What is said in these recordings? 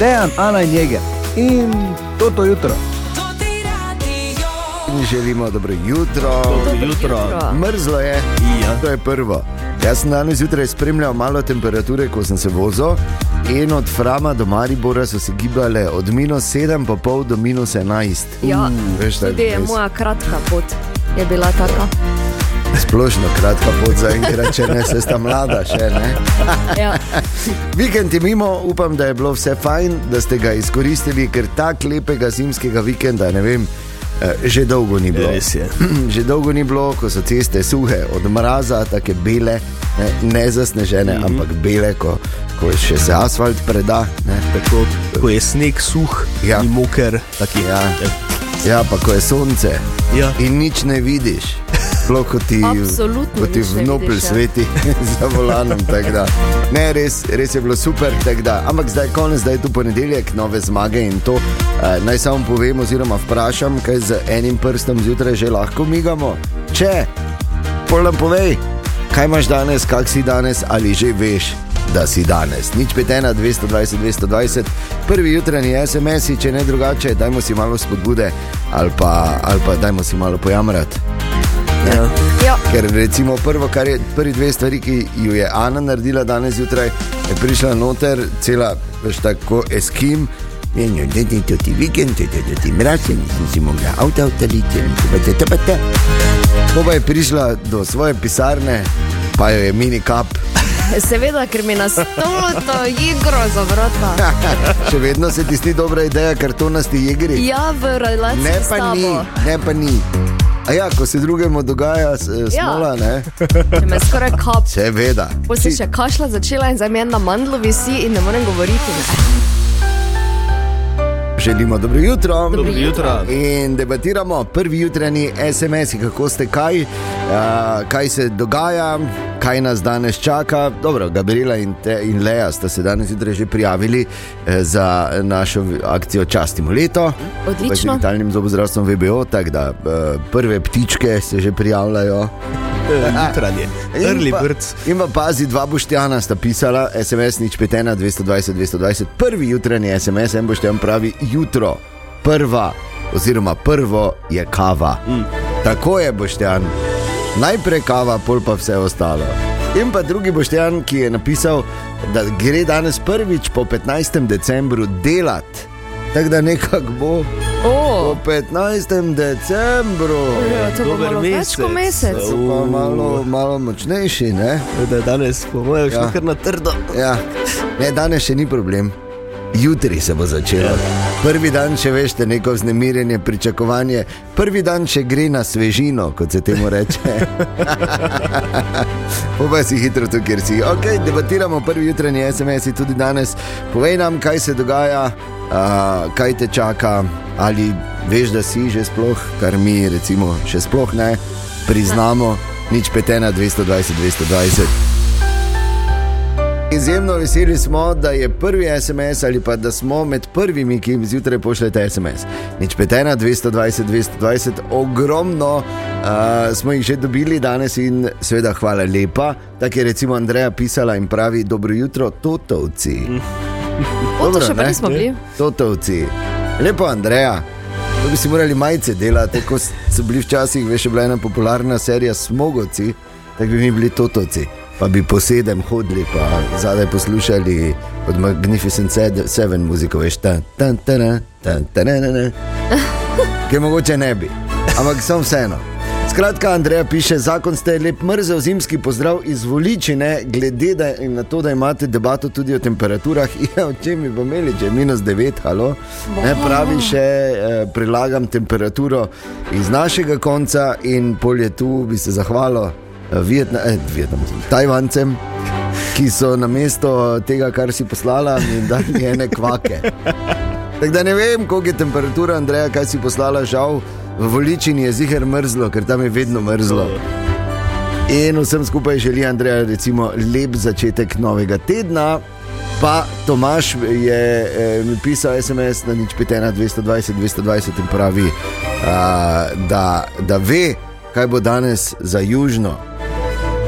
Dejan, Ana in Jeger. In to to jutro. In želimo dobro jutro. Dobro jutro. Mrzlo je, Ja. to je prvo. Jaz sem danes zjutraj spremljal malo temperature, ko sem se vozil. In od Frama do Maribora so se gibale od minus 7,5 do minus 11. Ja, Veš, tudi je moja kratka pot je bila taka. Splošno kratka pot za enkrat, če ne se sta mlada še. Ne? Ja. Vikend je mimo, upam, da je bilo vse fajn, da ste ga izkoristili, ker tako lepega zimskega vikenda, ne vem, eh, že dolgo ni bilo. Že dolgo ni bilo, ko so ceste suhe, od mraza, tako bele, ne, ne zasnežene, mm -hmm. ampak bele, ko, ko še se asfalt preda. Ne. Tako, ko je sneg suh, Ja. ja. ni moker, tako je. Ja. Ja, pa ko je sonce Ja. in nič ne vidiš. Sploh kot ti, kot ti v vidiš, ja. sveti za volanom. Ne, res, res je bilo super. da. Ampak zdaj je konec, zdaj je tu ponedeljek, nove zmage in to. Uh, naj samo povem, oziroma vprašam, kaj z enim prstom zjutraj že lahko migamo. Če, pol nam povej, kaj imaš danes, kak si danes, ali že veš. Da si danes, nič petena, 220, 220, prvi jutranji SMS, če ne drugače, dajmo si malo spodbude ali pa, ali pa dajmo si malo pojamrati. Ja. Ja. Ker recimo prvo, kar je prvi dve stvari, ki ju je Ana naredila danes zjutraj, je prišla noter, cela, veš, tako eskim. In jo je to ti vikend, to je ti mračen, nisem si mogla avto avtaliti, in tako te tepete. Ko pa je prišla do svoje pisarne, pa jo je mini kap, Seveda, ker mi nas to igro zavrata. še vedno se ti zdi dobra ideja, kartonasti igri. Ja, v relaciji Ne pa ni, ne pa ni. A ja, ko se drugemu dogaja, s- smola, ne? Če me skoraj kap. Seveda. Potem sem še kašla začela in zdaj mi je na mandlu visi in ne morem govoriti. Želimo dobro jutro. Dobro jutro. In debatiramo prvi jutranji SMS, kako ste, kaj, uh, kaj se dogaja, kaj nas danes čaka. Dobro, Gabriela in, te, in Leja sta se danes zjutraj že prijavili eh, za našo akcijo Častimo leto. Odlično. Z digitalnim zobozdravstvom VBO, tako da uh, prve ptičke se že prijavljajo. Jutranje, In early birds. In pa pazi, dva boštjana sta pisala, SMS nič petena, 220, 220, prvi jutranji SMS, en boštjan pravi jutro, prva, oziroma prvo je kava. Mm. Tako je boštjan. Najprej kava, pol pa vse ostalo. In pa drugi boštjan, ki je napisal, da gre danes prvič po 15. decembru delati. Tako da nekako bo O, po 15. decembru. ja, to bo Dober malo več kot mesec. mesec. Pa malo, malo močnejši, ne? Da je danes, po mojem, Ja. kar na trdo. Ja, ne, danes še ni problem. Jutri se bo začelo. Prvi dan, če veš, te neko vznemirjenje, pričakovanje, prvi dan, če gre na svežino, kot se temu reče. Pa si hitro tu, kjer si. Okay, debatiramo prvi jutranji SMS tudi danes. Povej nam, kaj se dogaja, uh, kaj te čaka, ali veš, da si že sploh, kar mi recimo še sploh ne priznamo, nič petena 220, 220. Izjemno veseli smo, da je prvi SMS ali pa da smo med prvimi, ki jim zjutraj pošljete SMS. Nič petena, 220, 220, ogromno uh, smo jih že dobili danes in seveda hvala lepa. Tako je recimo Andreja pisala in pravi: Dobro jutro, Totovci. O, to še pa nismo bili. Totovci. Lepo, Andreja. To bi si morali majice delati, kot so bili včasih, veš, je bila ena popularna serija Smogovci, tako bi mi bili Totovci. Pa bi po sedem hodili, pa zadaj poslušali od Magnificent Seven muziko, veš, ta ta ta ta ta ta. Ki mogoče ne bi, ampak sem vseeno. Skratka, Andreja piše, zakon ste lep mrzel zimski pozdrav iz Voličine, glede da, na to, da imate debato tudi o temperaturah. Ja, o čem bi pa imeli, če je minus 9, halo? Ne, pravi še, eh, prilagam temperaturo iz našega konca in polje tu bi se zahvalil eh, Vietna, eh, Vietnamcem, Tajvancem, ki so na mesto tega, kar si poslala, mi dali ene kvake. Tako da ne vem, koliko je temperatura, Andreja, kaj si poslala, žal. V Voličini je ziger mrzlo, ker tam je vedno mrzlo. In vsem skupaj želi Andreja recimo lep začetek novega tedna. Pa Tomaš je eh, mi pisal SMS na nič 5, 220, 220 in pravi, a, da, da ve, kaj bo danes za južno.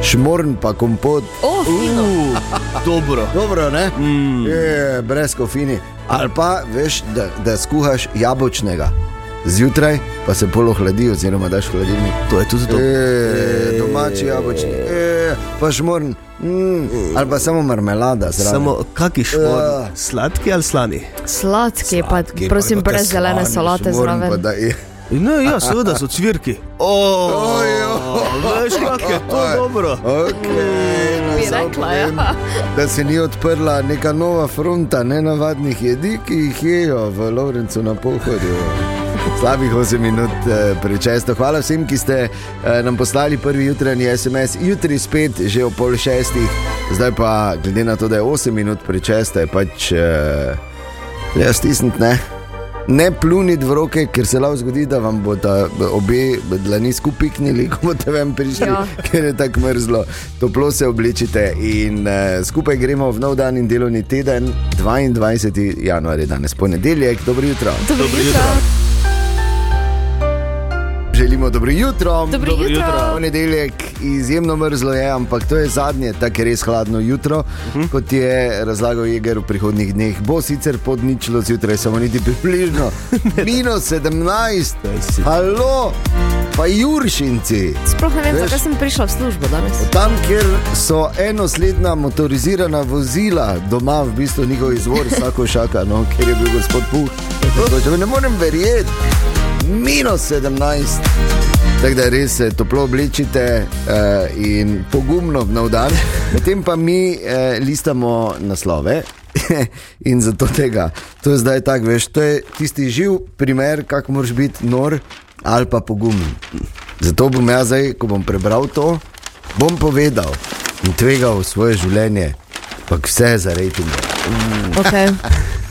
Šmorn pa kompot. Oh, fino. Uh, dobro. Dobro, ne? Mm. Je, brez kofini. Ali pa veš, da, da skuhaš jabolčnega. Zjutraj pa se polo hladi, oziroma daš v hladilnik. To je tudi dobro. E, domači jabolčni, e, pa šmorn, mm, ali pa samo marmelada. Zraven. Samo kakšni šmor, Ja. sladki ali slani? Sladki, pa Sladki, prosim, pa brez te zelene solate šmorn, pa zraven. da je- Ne, ja, seveda so cvirki. Oh, veš, kako je to dobro. Okay, Bi rekla, povem, ja. Da se ni odprla neka nova fronta nenavadnih jedi, ki jih jejo v Lovrencu na pohodju. Slabih 8 minut eh, prečesto. Hvala vsem, ki ste eh, nam poslali prvi jutranji SMS. Jutri spet, že ob pol šestih, zdaj pa, glede na to, da je 8 minut prečesto, je pač eh, le stisniti, ne. Ne pluniti v roke, ker se lahko zgodi, da vam bo ta obe dlani skupaj piknili, ko boste ven prišli, ja. Ja. ker je tako mrzlo. Toplo se oblečite in uh, skupaj gremo v nov dan in delovni teden, 22. januar je danes ponedeljek. Dobro jutro. Dobro Dobro jutro. Želimo dobro jutro. Dobro Dobro jutro. jutro. Ponedeljek izjemno mrzlo je, ampak to je zadnje, tako res hladno jutro. Uh -huh. Kot je razlagal Jeger v prihodnih dneh, bo sicer pod ničlo zjutraj, samo niti približno. Minus 17, halo, pa juršinci. Sploh ne vem, Veš- zakaj sem prišla v službo danes. Tam, kjer so enosledna motorizirana vozila, doma v bistvu njihov izvor, vsako šaka, no, kjer je bil gospod Puh. Tako, Ne morem verjeti, minus 17. Tako da res se toplo oblečite uh, in pogumno nov dan. Medtem pa mi uh, listamo naslove. in zato tega, to je zdaj tako, veš, to je tisti živ primer, kako moraš biti nor ali pa pogumen. Zato bom jaz zdaj, ko bom prebral to, bom povedal in tvegal svoje življenje, pa vse za rejtinge. Okay.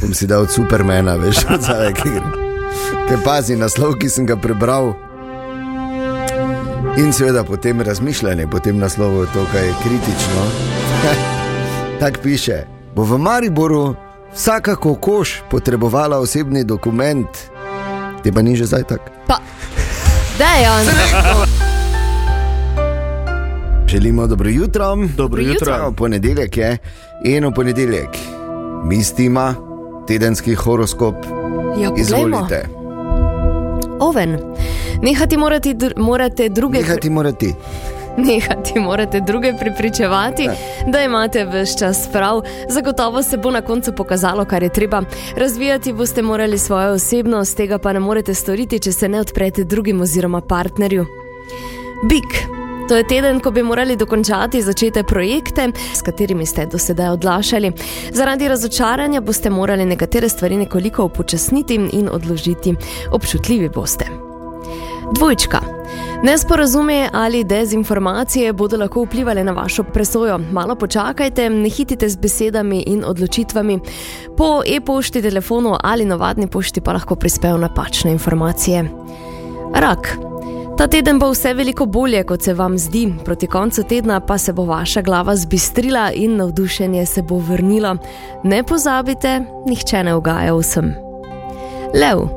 Bom si dal od Supermana, veš, od zadaj, ki gre. Kaj pazi naslov, ki sem ga prebral. In seveda potem razmišljanje po tem naslovu, to, kaj je kritično. Tako piše. Bo v Mariboru vsaka kokoš potrebovala osebni dokument, te pa ni že zdaj tako. Pa, dejan. Želimo dobro jutro. Dobro jutro. jutro. Ponedeljek je in v ponedeljek mistima, tedenski horoskop. Ja. Izvolite, Oven. Nehati morate, dr morate druge. nehati morate. Nehati morate druge pripričevati, Ja. da imate vse čas prav. Zagotovo se bo na koncu pokazalo, kar je treba. Razvijati boste morali svojo osebnost, tega pa ne morete storiti, če se ne odprete drugim oziroma partnerju. Bik. To je teden, ko bi morali dokončati začete projekte, s katerimi ste do sedaj odlašali. Zaradi razočaranja boste morali nekatere stvari nekoliko upočasniti in odložiti. Občutljivi boste. Dvojčka. Nesporazume ali dezinformacije bodo lahko vplivali na vašo presojo. Malo počakajte, ne hitite z besedami in odločitvami. Po e-pošti, telefonu ali navadni pošti pa lahko prispejo napačne informacije. Rak. Ta teden bo vse veliko bolje, kot se vam zdi, proti koncu tedna pa se bo vaša glava zbistrila in navdušenje se bo vrnilo. Ne pozabite, nihče ne ugaja vsem. Lev.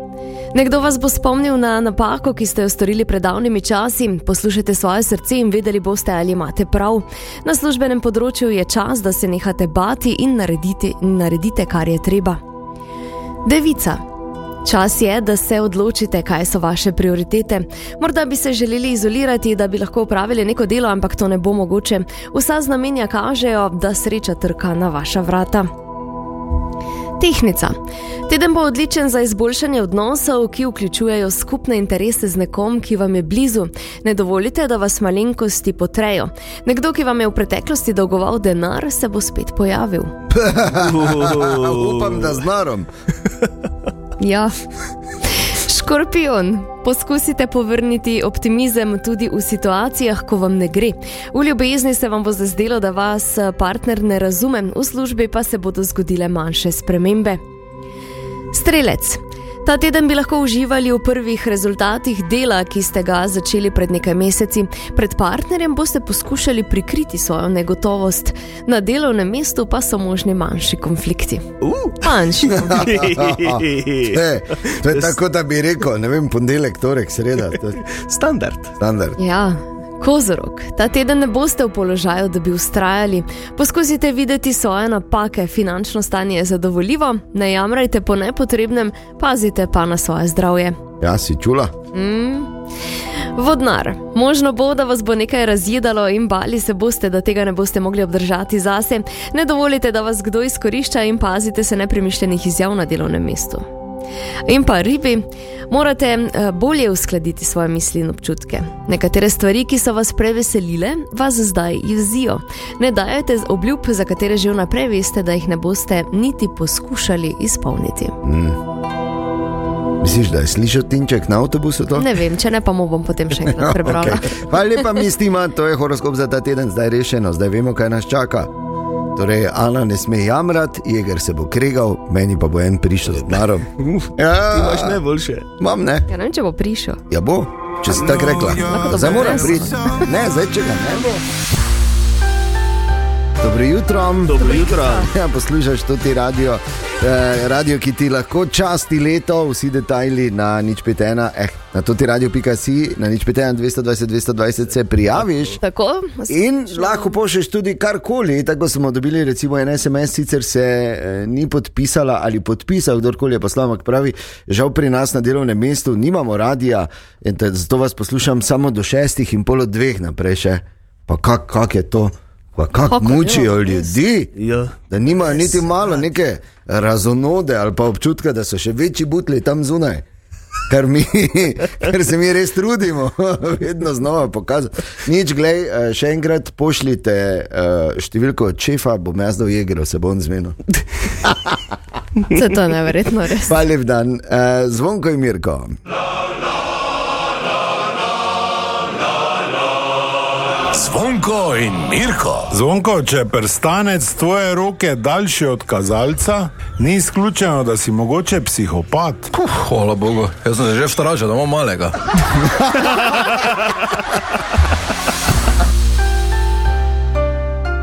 Nekdo vas bo spomnil na napako, ki ste jo storili pred davnimi časi. Poslušajte svoje srce in vedeli boste, ali imate prav. Na službenem področju je čas, da se nehate bati in naredite, naredite kar je treba. Devica. Čas je, da se odločite, kaj so vaše prioritete. Morda bi se želeli izolirati, da bi lahko upravili neko delo, ampak to ne bo mogoče. Vsa znamenja kažejo, da sreča trka na vaša vrata. Tehnica. Teden bo odličen za izboljšanje odnosov, ki vključujejo skupne interese z nekom, ki vam je blizu. Ne dovolite, da vas malenkosti potrejo. Nekdo, ki vam je v preteklosti dolgoval denar, se bo spet pojavil. Upam, da znarom. Ja. Škorpion, poskusite povrniti optimizem tudi v situacijah, ko vam ne gre. V ljubezni se vam bo zazdelo, da vas eh, partner ne razume, v službi pa se bodo zgodile manjše spremembe. Strelec. Ta teden bi lahko uživali v prvih rezultatih dela, ki ste ga začeli pred nekaj meseci. Pred partnerjem boste poskušali prikriti svojo negotovost, na delovnem mestu pa so možni manjši konflikti. Manjši. E, to je tako, da bi rekel, ne vem, ponedeljek, torek, sreda, Standard. standard. Ja, Kozorog, ta teden ne boste v položaju, da bi ustrajali. Poskusite videti svoje napake, finančno stanje je zadovoljivo, ne jamrajte po nepotrebnem, pazite pa na svoje zdravje. Ja, si čula? Mm. Vodnar, možno bo, da vas bo nekaj razjedalo in bali se boste, da tega ne boste mogli obdržati zase. Ne dovolite, da vas kdo izkorišča in pazite se nepremišljenih izjav na delovnem mestu. In pa ribi, morate eh, bolje uskladiti svoje misli in občutke. Nekatere stvari, ki so vas preveselile, vas zdaj jezijo. Ne dajete obljub, za katere že vnaprej veste, da jih ne boste niti poskušali izpolniti. Misliš, da je slišal Tinček na avtobusu to? Ne vem, če ne, pa mu bom potem še enkrat prebrala. Okay. Hvala lepa, mistima, to je horoskop za ta teden, zdaj rešeno, zdaj vemo, kaj nas čaka. Torej, Ana ne sme jamrati, jeger se bo kregal, meni pa bo en prišel z narom. Ja, imaš najboljše. Imam ne. Ja, ne vem, če bo prišel. Ja, bo, če si tako rekla. Zdaj moram priti. Ne, zdaj če ga ne bo. Dobro jutro. Dobro jutro. Ja, poslušaš to ti radio, eh, radio, ki ti lahko časti leto, vsi detajli na nič petena, eh, na to ti radio.si, na nič petena 220, 220 se prijaviš. Tako? In lahko pošlješ tudi karkoli. Tako smo dobili, recimo, en SMS, sicer se eh, ni podpisala ali podpisal, kdorkoli je poslal, ampak pravi, žal pri nas na delovnem mestu nimamo radia, in zato vas poslušam samo do šestih in pol od dveh naprej še. Pa kak, kak je to? Pa Kako mučijo delo? ljudi, Ja. da nimajo niti malo neke razonode ali pa občutka, da so še večji butli tam zunaj. Kar, mi, kar se mi res trudimo, vedno znova pokazati. Nič, glej, eh, še enkrat pošljite eh, številko od šefa, bom jaz do jegra, se bom zmenil. Se to je neverjetno res. Pa lep dan, eh, zvonko in mirko. Zvonko in Mirko. Zvonko, če je prstanec tvoje roke daljši od kazalca, ni izključeno, da si mogoče psihopat. Puh, hvala Bogu, jaz sem se že vstražil, da imam malega.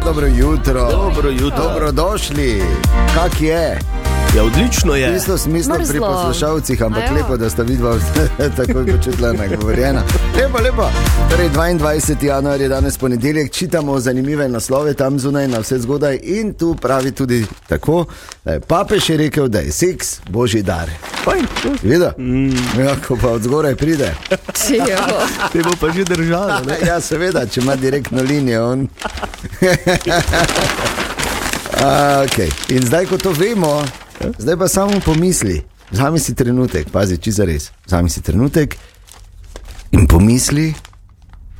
Dobro jutro. Dobro jutro. Dobrodošli. Kak je? Ja, odlično je. Isto smislo pri poslušalcih, ampak Ajo. lepo, da sta vidva tako počutila nagovorjena. Lepo, lepo. Torej, 22. januar je danes ponedeljek, čitamo zanimive naslove tam zunaj na vse zgodaj in tu pravi tudi tako, da je papež je rekel, da je seks božji dar. Videla? Mm. Ja, ko pa od zgoraj pride. Te bo pa že držalo. ne? Ja, seveda, če ima direktno linijo. On. okay. In zdaj, ko to vemo, zdaj pa samo pomisli. Vzami si trenutek, pazi, če za res. Vzami si trenutek in pomisli,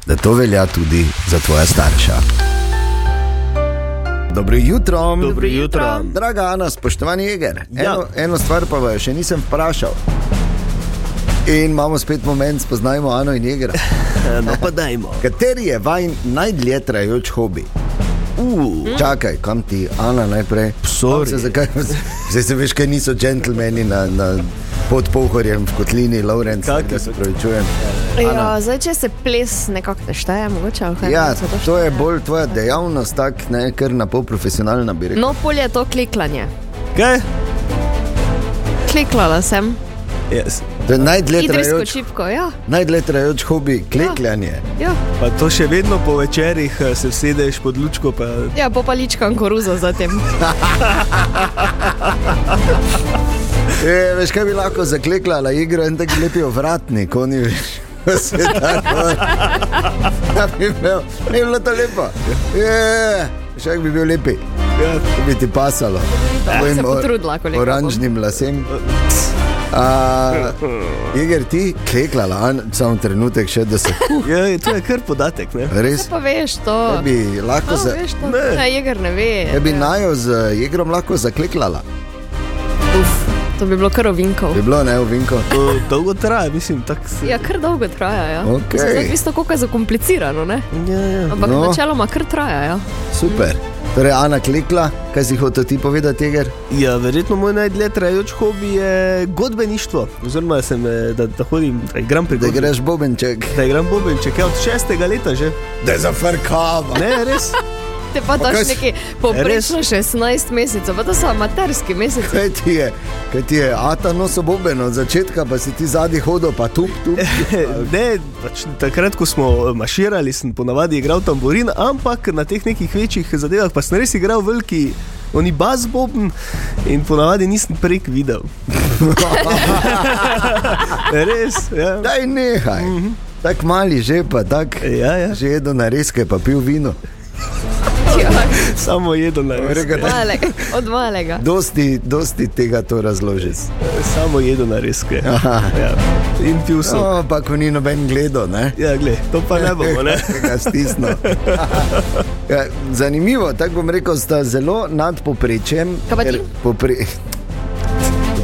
da to velja tudi za tvoja starša. Dobro jutro. Dobro jutro. Draga Ana, spoštovani Jeger, Ja. eno, eno stvar pa vas še nisem vprašal. In imamo spet moment, spoznajmo Ano in Jegera. Eh, No pa dajmo. Kateri je vaš najdlje trajajoč hobi? Uh, Čakaj, kam ti, Ana, najprej? Zakaj, zdaj se veš, kaj niso džentlmeni na, na pod Pohorjem v Kotlini, Lorenz, Kaki da se so? pravičujem. Ja, zdaj, če se ples nekako ne šteje, mogoče. ali kaj, Ja, se to je bolj tvoja dejavnost, tak, ne, kar na pol profesionalna bi rekel. No, polje je to klikljanje. kaj? Kliklala sem. Yes. To je najdlje trajajoč, čipko, ja. najdlje trajajoč hobi, klekljanje. ja. Pa to še vedno po večerjih eh, se sedeš pod lučko. Pa... Ja, pa paličkam koruzo zatem. E, veš, kaj bi lahko zakleklala igro in tako lepi ovratnik, oni veš. Se tako. Ja, bi bil, ni bilo to lepo. Je, še bi bil lepi. Ja. Bi ti pasalo. Tvojim koliko bom. Oranžnim lasem. A, Iger, ti kleklala, a, samo trenutek še, da se Ja, to je kar podatek. Ne? res. Pa veš to. Da bi lahko No, za, veš to. Ne. Ne, jeger ne ve. da bi najo z igrom lahko zakleklala. To bi bilo kar ovinkov. Bi bilo ne, ovinko. To dolgo traja, mislim. Tak... se- Ja, kar dolgo traja. Ja. Mislim, da je isto, kako je zakomplicirano, ne? Ja, ja. ampak No. načeloma kar traja. Ja. Super. Torej, Ana klikla, kaj si hotel ti povedati, Iger? ja, verjetno moj najdlje trajajoč hobi je godbeništvo. Oziroma, sem, eh, da, da hodim, da igram pri Da godbi- greš bobenček. Da igram bobenček, ja, od šestega leta že. Da je zafrkava. Ne, res. Te pa daš neki poprečno 16 mesecev, pa to so amaterski meseci. Kaj ti je, kaj ti je, ata noso boben od začetka, pa si ti zadnji hodil, pa tu, tu. Ne, pač takrat, ko smo maširali, sem ponavadi igral tamburin, ampak na teh nekih večjih zadevah pa sem res igral veliki. Oni bas bobn in ponavadi nisem prek videl. Res, ja. Daj nehaj. Tako mali že, pa tako. Ja, ja. Že jedo na reske, pa pil vino. Ja, Samo jedo na res. Reka, da- malega, od malega. Dosti, dosti tega to razloži. Samo jedo na reske. Ja. In pil sem. No, pa ko ni noben gledal, ne? Ja, gled, to pa ne bomo, ne? Ga stisnil. Ja, zanimivo, tako bom rekel, sta zelo nad poprečjem. Kaj pa ti? Popre...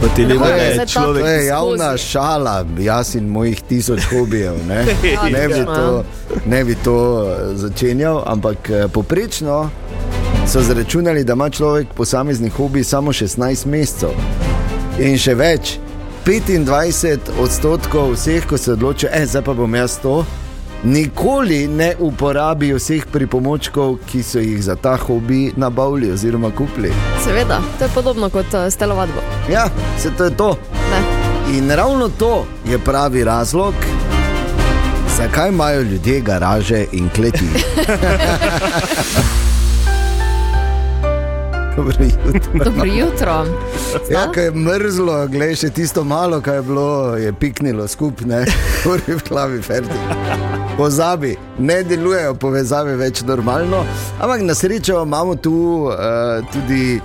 Pa ti Ne ne more je zdaj človek. To je javna skozi. šala, jaz in mojih tisoč hobijev. Ne, ne, bi, to, ne bi to eh, začenjal, ampak eh, poprečno so zračunali, da ima človek posamezni hobi samo 16 mesecev. In še več, 25 odstotkov vseh, ko se odločijo, eh, zdaj pa bom jaz to. Nikoli ne uporabijo vseh pripomočkov, ki so jih za ta hobi nabavili oziroma kupili. Seveda, to je podobno kot uh, s telovadbo. Ja, se to je to. Ne. In ravno to je pravi razlog, zakaj imajo ljudje garaže in kleti. Dobro jutro. Dobro jutro. Ja, ko je mrzlo, gledaj še tisto malo, kar je bilo, je piknilo skupaj, uri v glavi, ferti. Pozabi, ne delujejo povezave več normalno, ampak na srečo imamo tu uh, tudi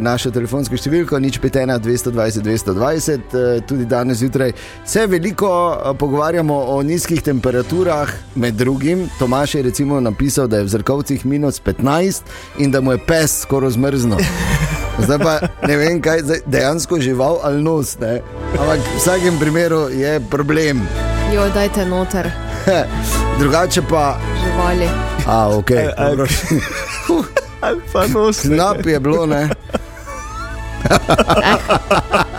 našo telefonsko številko, nič 51, 220, 220, uh, tudi danes zjutraj. Se veliko uh, pogovarjamo o nizkih temperaturah, med drugim. Tomaš je recimo napisal, da je v zrkovcih minus 15 in da mu je pes skoraj zmrznil. Zdaj pa ne vem, kaj je dejansko žival ali nos. Ne? Ampak v vsakem primeru je problem. Jo, dajte noter, Drugače pa, živali. a ok, Aj, aj. Ali pa nos. Knap je bilo, ne.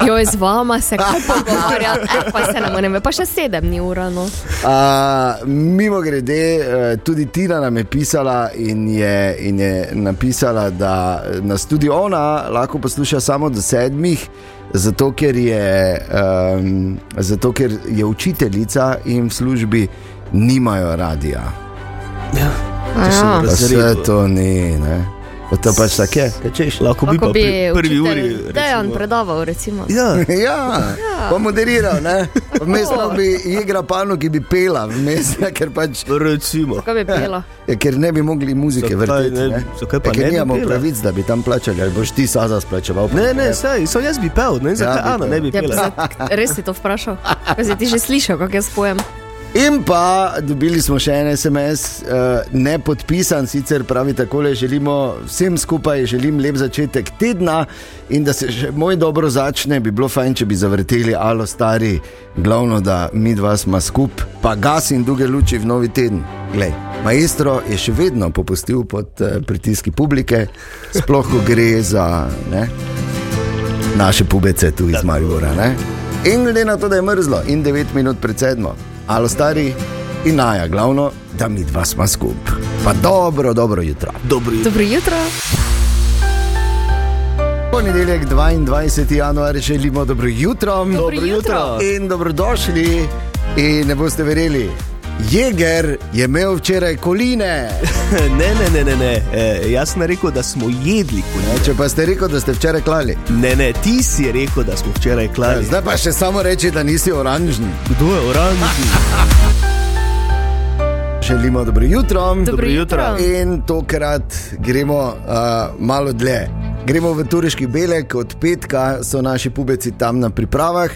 Jo, z vama se kaj pogovarjati, eh, pa se ne morem, pa še sedem ni ura. No. A, mimo grede, tudi Tina nam je pisala in je, in je napisala, da nas tudi ona lahko posluša samo do sedmih. Zato ker, je, um, zato, ker je učiteljica in v službi nimajo radia. Ja. Ja. Vse Razredu. to ni. Ne? To pač tako je, kaj češ. Lahko bi pa Kako bi pri prvi uri. učitelj Dejan recimo- predaval, recimo. Ja, Ja, pa moderiral, ne? Vmes pa bi igra pano, ki bi pela, vmes, ne, ker pač. recimo. Kaj bi pela? Ja, ker ne bi mogli muzike vrteti. ne- Ne? zakaj pa ja, ker ne nimamo pravic, da bi tam plačali, ali boš ti sada splačeval. Ne, ne, saj, samo jaz bi pel, ne, zakaj bi Ana ne bi Ja, pela. pa, res si to vprašal. Kaj si ti že slišal, kako jaz pojem? In pa dobili smo še en SMS, uh, ne podpisan, sicer pravi takole: želimo vsem skupaj, želim lep začetek tedna in da se še moj dobro začne. Bi bilo fajn, če bi zavrteli alo stari, glavno da mi dva smo skupaj, pa gas in druge luči v novi teden. Glej, maestro je še vedno popustil pod uh, pritiski publike, sploh ko gre za ne, naše pubece tu iz Maribora. Ne? In glede na to, da je mrzlo in 9 minut pred sedmo, alo stari in naja, glavno, da mi dva smo skupaj. Pa dobro, dobro jutro. Dobro jutro. Dobro jutro. Ponedeljek 22. januar želimo dobro jutro. Dobro jutro. In dobrodošli. In ne boste verjeli, Jeger je imel včeraj koline. Ne, ne, ne, ne, ne. E, jaz sem rekel, da smo jedli Ne, konje. če pa ste rekel, da ste včeraj klali. Ne, ne, ti si rekel, da smo včeraj klali. Zdaj pa še samo reči, da nisi oranžni. Kdo je oranžni? Želimo dobro jutro. Dobro jutro. In tokrat gremo uh, malo dlje. Gremo v Tureški Belek, od petka so naši pubeci tam na pripravah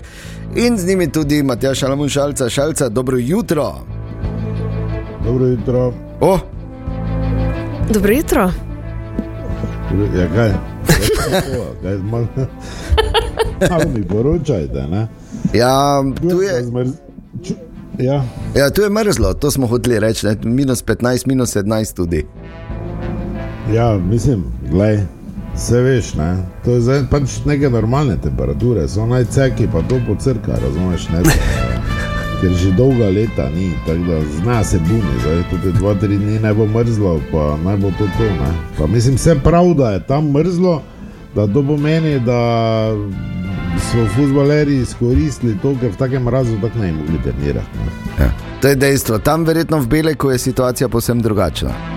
in z njimi tudi Matjaš Šalamun Šalca. Šalca, dobro jutro. Dobro jutro. Oh, Dobro jutro. Ja, kaj? kaj malo, malo mi poročajte, ne? ja, tu je. Ja, ja, tu je mrzlo, to smo hoteli reči, ne? minus 15, minus 17 tudi. ja, mislim, glej, se veš, ne? To je zdaj pač neke normalne temperature, so najceki pa to po crka, razumeš, ne? Ker že dolga leta ni, tako da zna se buni, zdaj tudi dva, tri dni ne bo mrzlo, pa naj bo to to. Pa mislim, vse prav, da je tam mrzlo, da to pomeni, da so futbaleri izkoristili to, ker v takem mrazu tako ne bi mogli trenirati. Ja. To je dejstvo. Tam verjetno v Beleku je situacija povsem drugačna.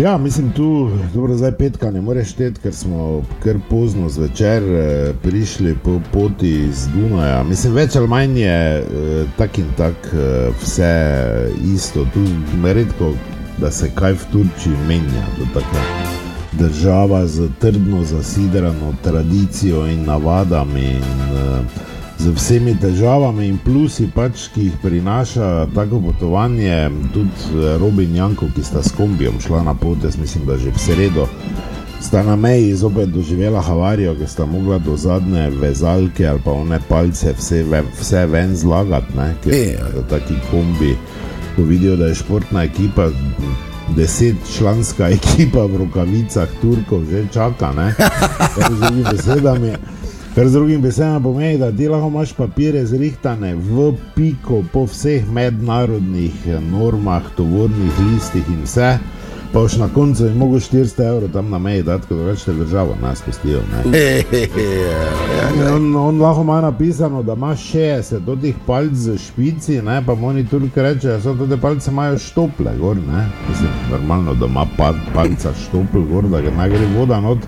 Ja, mislim, tu dobro, zdaj petka ne moreš šteti, ker smo kar pozno zvečer eh, prišli po poti iz Dunaja. Mislim, več ali manj je eh, tak in tak eh, vse isto. Tu redko, da se kaj v Turčiji menja. Država z trdno zasidrano tradicijo in navadami. In, eh, Z vsemi težavami in plusi, pač, ki jih prinaša tako potovanje, tudi eh, Robin Janko, ki sta s kombijem šla na pot, jaz mislim, da že v sredo sta na meji zopet doživela havarijo, ker sta mogla do zadnje vezalke ali pa one palce vse, vse ven zlagati, ne, ker so taki kombi, ko vidijo, da je športna ekipa. Deset članska ekipa v rokavicah Turkov že čaka, ne? Z drugimi besedami, kar z drugimi besedami pomeni, da ti lahko imaš papire zrihtane v piko po vseh mednarodnih normah, tovornih listih in vse, pa už na koncu je mogo 400 evrov tam na meji dati, ker drugače te državo nas pustijo. ne. On, on lahko ima napisano, da ima 60 do teh palc z špici, ne, pa oni tudi rečejo, da so te palce imajo štople, gor, ne. Mislim, normalno, da ima pa, palca štopl, gor, da ga gre voda not.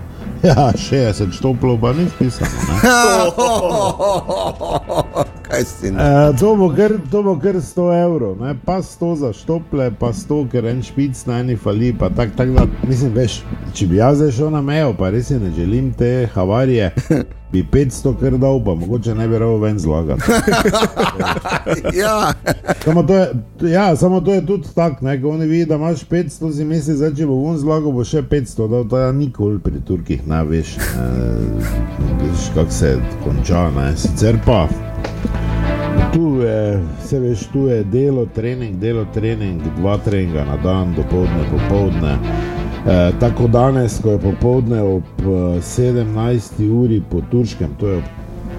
Ja, 60 štoplov pa ni pisano. E, to, bo kar, to bo kar 100 evrov, ne? pa 100 za štople, pa 100, ker en špic na eni fali. Tak, tak, da, mislim, veš, če bi jaz zdaj šel na mejo, pa res ne želim te havarije, bi 500 kar dal, pa mogoče ne bi rado ven zlagati. Ja, Samo to, je, ja, samo to je tudi tako, ko oni vidijo, da imaš 500, si misli, da če bo vun zlagal, bo še 500, da to je nikoli pri Turkih, ne veš, ne, veš kako se konča. Ne. Sicer pa. Tu je, se veš, tu je delo, trening, delo, trening, dva treninga na dan, dopoledne, popoldne. E, tako danes, ko je popoldne ob eh, 17. uri po turškem, to je ob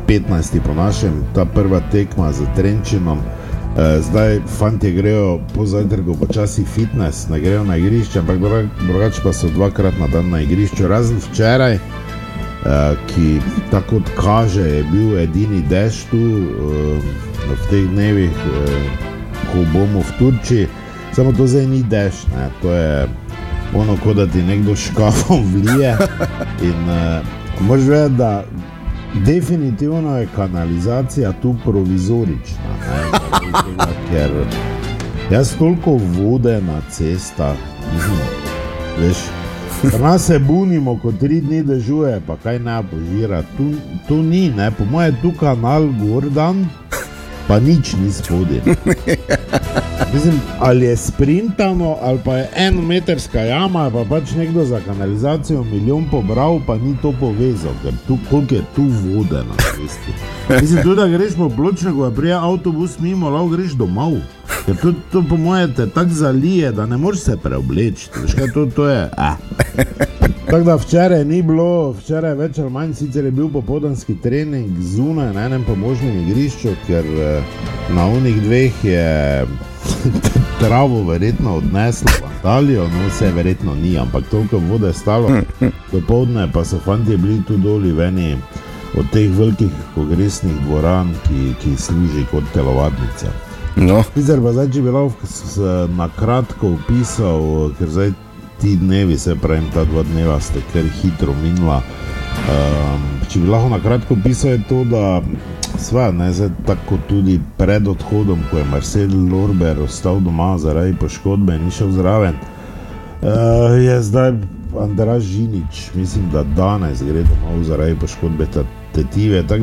15. po našem, ta prva tekma z Trenčinom. E, zdaj fanti grejo po zajtrku počasi fitness, ne grejo na igrišče, ampak druga- drugače pa so dvakrat na dan na igrišču, razen včeraj. Uh, ki tako kot kaže, je bil edini dež tu uh, v teh dnevih, uh, ko bomo v Turčiji. Samo to zdaj ni dež, ne? to je ono, kot da ti nekdo škafom vlije. In moraš vedeti, da definitivno je kanalizacija tu provizorična. Ne? Ker jaz toliko vode na cestah, veš. Pri nas se bunimo, ko tri dni dežuje, pa kaj ne požira. Tu, tu ni, ne, po mojem, tu kanal Gordan, pa nič ni spodaj. Mislim, ali je sprintano, ali pa je enometrska jama, pa pač nekdo za kanalizacijo milijon pobral, pa ni to povezal, ker tu koliko je tu vode na cesti. Mislim, tudi da greš po pločniku, ko prije avtobus mimo, lahko greš domov. Ker to, to po mojem te tako zalije, da ne moreš se preobleči. Veš kaj to, to je? Eh. Tako da včeraj ni bilo, včeraj več ali manj sicer je bil popoldanski trening zunaj na enem pomožnem igrišču, ker eh, na unih dveh je travo verjetno odneslo v Antalijo, no vse verjetno ni, ampak toliko vode je stalo. Dopoldne pa so fanti bili tu doli v eni od teh velikih kongresnih dvoran, ki, ki služi kot telovadnica. No, Sicer pa zdaj, če bi lahko na kratko opisal, ker zdaj ti dnevi, se pravi, ta dva dneva ste kar hitro minila. Um, če bi lahko na kratko opisal, je to, da sva, ne, zdaj, tako tudi pred odhodom, ko je Marcel Lorber ostal doma zaradi poškodbe in ni šel zraven, uh, je zdaj Andraš Žinič, mislim, da danes gre domov zaradi poškodbe te- tetive. da-.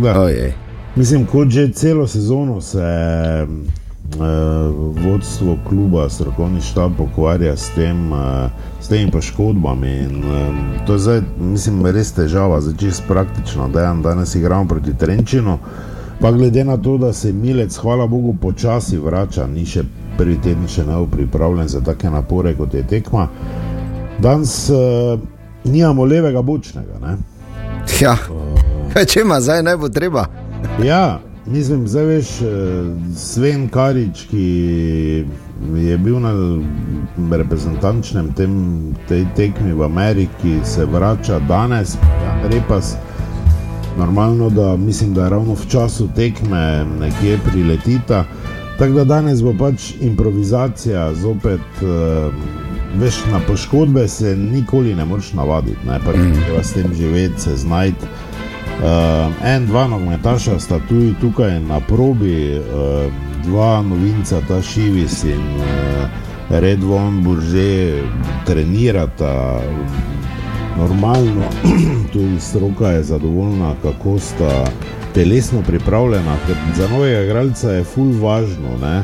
Mislim, kot že celo sezono se vodstvo kluba, strokovni štab ukvarja s, tem, uh, s temi poškodbami. In, to je zdaj, mislim, res težava, zdaj čez praktično, da je danes igramo proti Trenčinu. Pa glede na to, da se Milec, hvala Bogu, počasi vrača, ni še prvi teden še ne pripravljen za take napore, kot je tekma. Danes uh, nimamo levega bočnega. Ne? Ja. Kaj, če ima zdaj ne bo treba? Ja, mislim, zdaj veš, eh, Sven Karič, ki je bil na reprezentančnem tem, tej tekmi v Ameriki, se vrača danes, ja, repas. Normalno, da mislim, da je ravno v času tekme nekje priletita. Tako da danes bo pač improvizacija zopet. Uh, Veš, na poškodbe se nikoli ne moreš navaditi, ne pač mm. s tem živeti, se znajti. Uh, en, dva nogometaša sta tudi tukaj na probi, uh, dva novinca, ta Šivis in uh, Red Von Burže trenirata normalno, tudi stroka je zadovoljna, kako sta telesno pripravljena. Ker za novega igralca je ful važno, ne,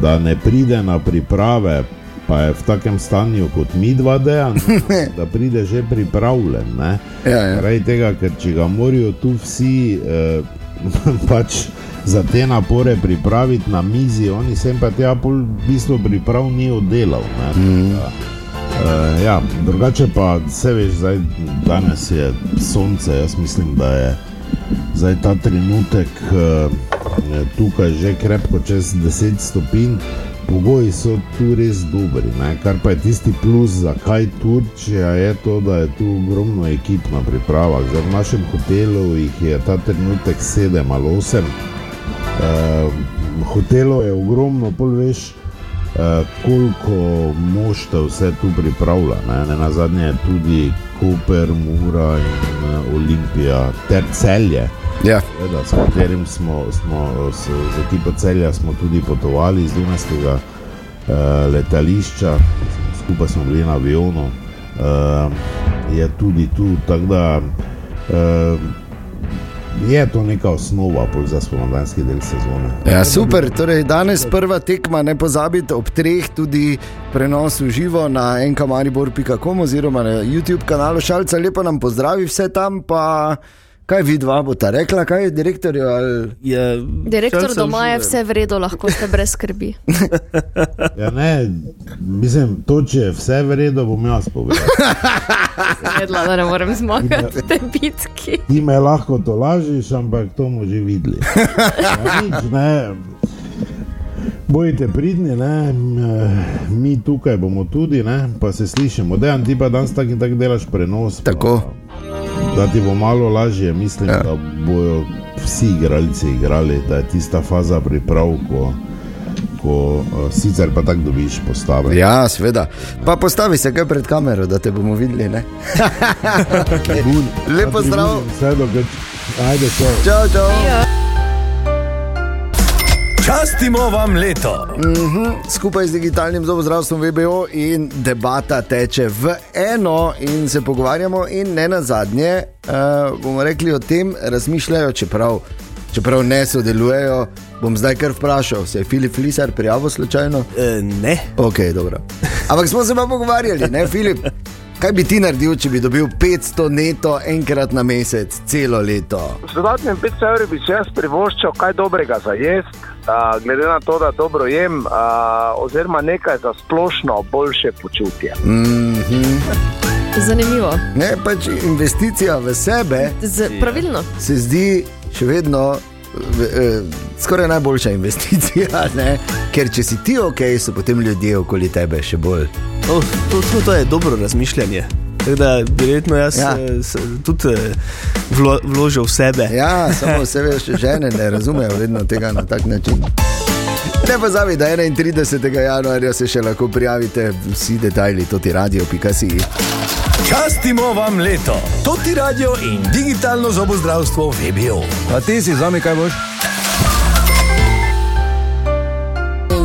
da ne pride na priprave. Pa je v takem stanju kot mi dva, dejan, da pride že pripravljen. Ne? Ja, ja. Zaradi tega, ker če ga morajo tu vsi eh, pač za te napore pripraviti na mizi, oni sem pa tega pol v bistvu priprav ni oddelal. ne. Mhm. Da, eh, ja, drugače pa vse veš, zdaj, danes je sonce, jaz mislim, da je zdaj ta trenutek eh, tukaj že krepko čez 10 stopinj. Pogoji so tu res dobri, ne? kar pa je tisti plus, zakaj Turčija je to, da je tu ogromno ekip na pripravah. Zdaj, v našem hotelu jih je ta trenutek sedem ali osem. Uh, hotelov je ogromno, pol veš, uh, koliko moštev vse tu pripravlja. Ne, ne na zadnje je tudi Koper, Mura in uh, Olimpija ter celje. Ja. Seveda, s katerim smo, smo s, z ekipo celja smo tudi potovali iz Dunajskega uh, letališča, skupaj smo bili na avionu, uh, je tudi tu. Tako da uh, je to neka osnova za spomladanski del sezone. Ja, super, torej danes prva tekma, ne pozabite ob treh tudi prenos v živo na enkamaribor.com oziroma na YouTube kanalu Šalca. Lepo nam pozdravi vse tam, pa kaj vi dva boste rekla, kaj je direktorju ali Je, Direktor doma je vse v redu, lahko ste brez skrbi. Ja, ne, mislim, to, če je vse v redu, bom jaz povedal. Vedela, da ne morem zmagati v tej bitki. Ti me lahko to lažiš, ampak to bomo že videli. Ja, nič, ne. Bojite pridni, ne? Mi tukaj bomo tudi, ne? pa se slišimo. Dejan, ti pa danes tako in tako delaš prenos. pa- Tako. Da ti bo malo lažje, mislim, ja. da bodo vsi igralci igrali, da je tista faza priprav, ko, ko uh, sicer pa tako dobiš postave. Ja, seveda. Pa postavi se kaj pred kamero, da te bomo videli. Ne? Lepo zdrav. Vse do grč. Ajde, čau. Čau, čau. Častimo vam leto. Skupaj z digitalnim zobozdravstvom VBO in debata teče v eno, in se pogovarjamo, in ne na zadnje, uh, bomo rekli o tem, razmišljajo, čeprav, čeprav ne sodelujejo. Bom zdaj kar vprašal, se je Filip Lisar prijavil slučajno? E, ne. Ok, dobro. Ampak smo se pa pogovarjali, ne, Filip? Kaj bi ti naredil, če bi dobil 500 neto enkrat na mesec, celo leto? Z dodatnim 500 evri bi si jaz privoščil kaj dobrega za jesti, a, glede na to, da dobro jem, a, oziroma nekaj za splošno boljše počutje. Zanimivo. Ne, pač investicija v sebe Z, pravilno. se zdi še vedno v, eh, skoraj najboljša investicija, ne? ker če si ti ok, so potem ljudje okoli tebe še bolj. To, to, to, to je dobro razmišljanje. Tako da, verjetno jaz Ja. ja. s, tudi eh, vlo, vložil v sebe. Ja, samo vse veš, žene ne razumejo vedno tega na tak način. Ne pozabi, da 31. januarja se še lahko prijavite, vsi detajli, to ti radio.si. Častimo vam leto. To ti radio in digitalno zobozdravstvo VBO. A ti si zame kaj boš?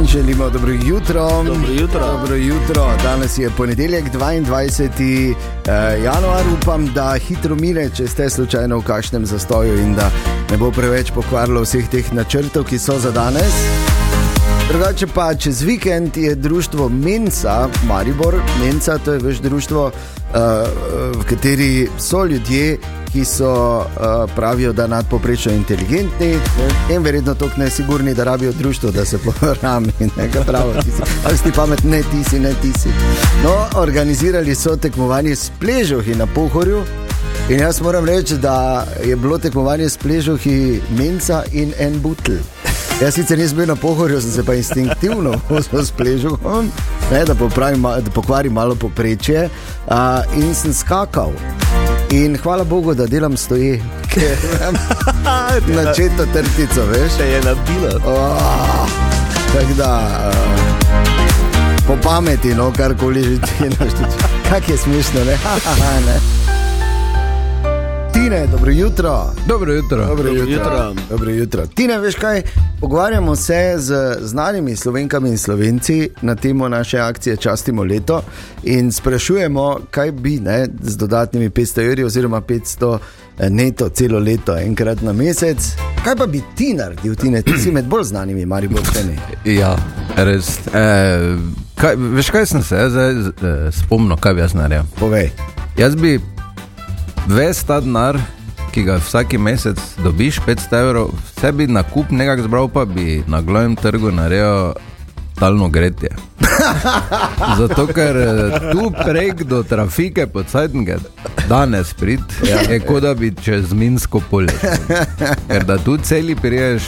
Želimo dobro jutro. Dobro jutro. Dobro jutro. Danes je ponedeljek, 22. eh, januar. Upam, da hitro mine, če ste slučajno v kakšnem zastoju in da ne bo preveč pokvarilo vseh teh načrtov, ki so za danes. Drugače pa čez vikend je društvo Mensa, Maribor, Mensa, to je več društvo, v kateri so ljudje, ki so uh, pravijo, da nadpoprečno inteligentni in verjetno tako nesigurni, da rabijo društvo, da se porami. Ali si ti pametni, ne ti si, ne ti si. No, organizirali so tekmovanje s pležohi na pohorju. In jaz moram reči, da je bilo tekmovanje s pležuhi Menca in en butl. Jaz sicer nisem bil na pohorju, sem se pa instinktivno vozil s pležuhom, ne, da, popravim, da pokvarim malo poprečje uh, in sem skakal. In hvala Bogu, da delam stoje, ker imam načeto trtico, veš. Se je nabila. Oh, tako da, uh, po pameti, no, karkoli že ti našteti. Kak je smešno, ne? ne. Tine, dobro jutro. Dobro jutro. Dobro jutro. jutro. Dobro jutro. Tine, veš kaj? Pogovarjamo se z znanimi slovenkami in slovenci na temo naše akcije Častimo leto in sprašujemo, kaj bi ne, z dodatnimi 500 evri oziroma 500 neto celo leto, enkrat na mesec. Kaj pa bi ti naredil, Tine? Ti si med bolj znanimi, Mariborčani. Ja, res. E, kaj, veš, kaj sem se zdaj e, spomnil, kaj bi jaz naredil? Povej. Jaz bi ves ta denar, ki ga vsak mesec dobiš, 500 evrov, vse bi na kup nekako zbral, pa bi na glavnem trgu naredil talno gretje. Zato, ker eh, tu prek do trafike pod Sajtenge, danes prid, je kot da bi čez Minsko polje. Ker da tu celi priješ,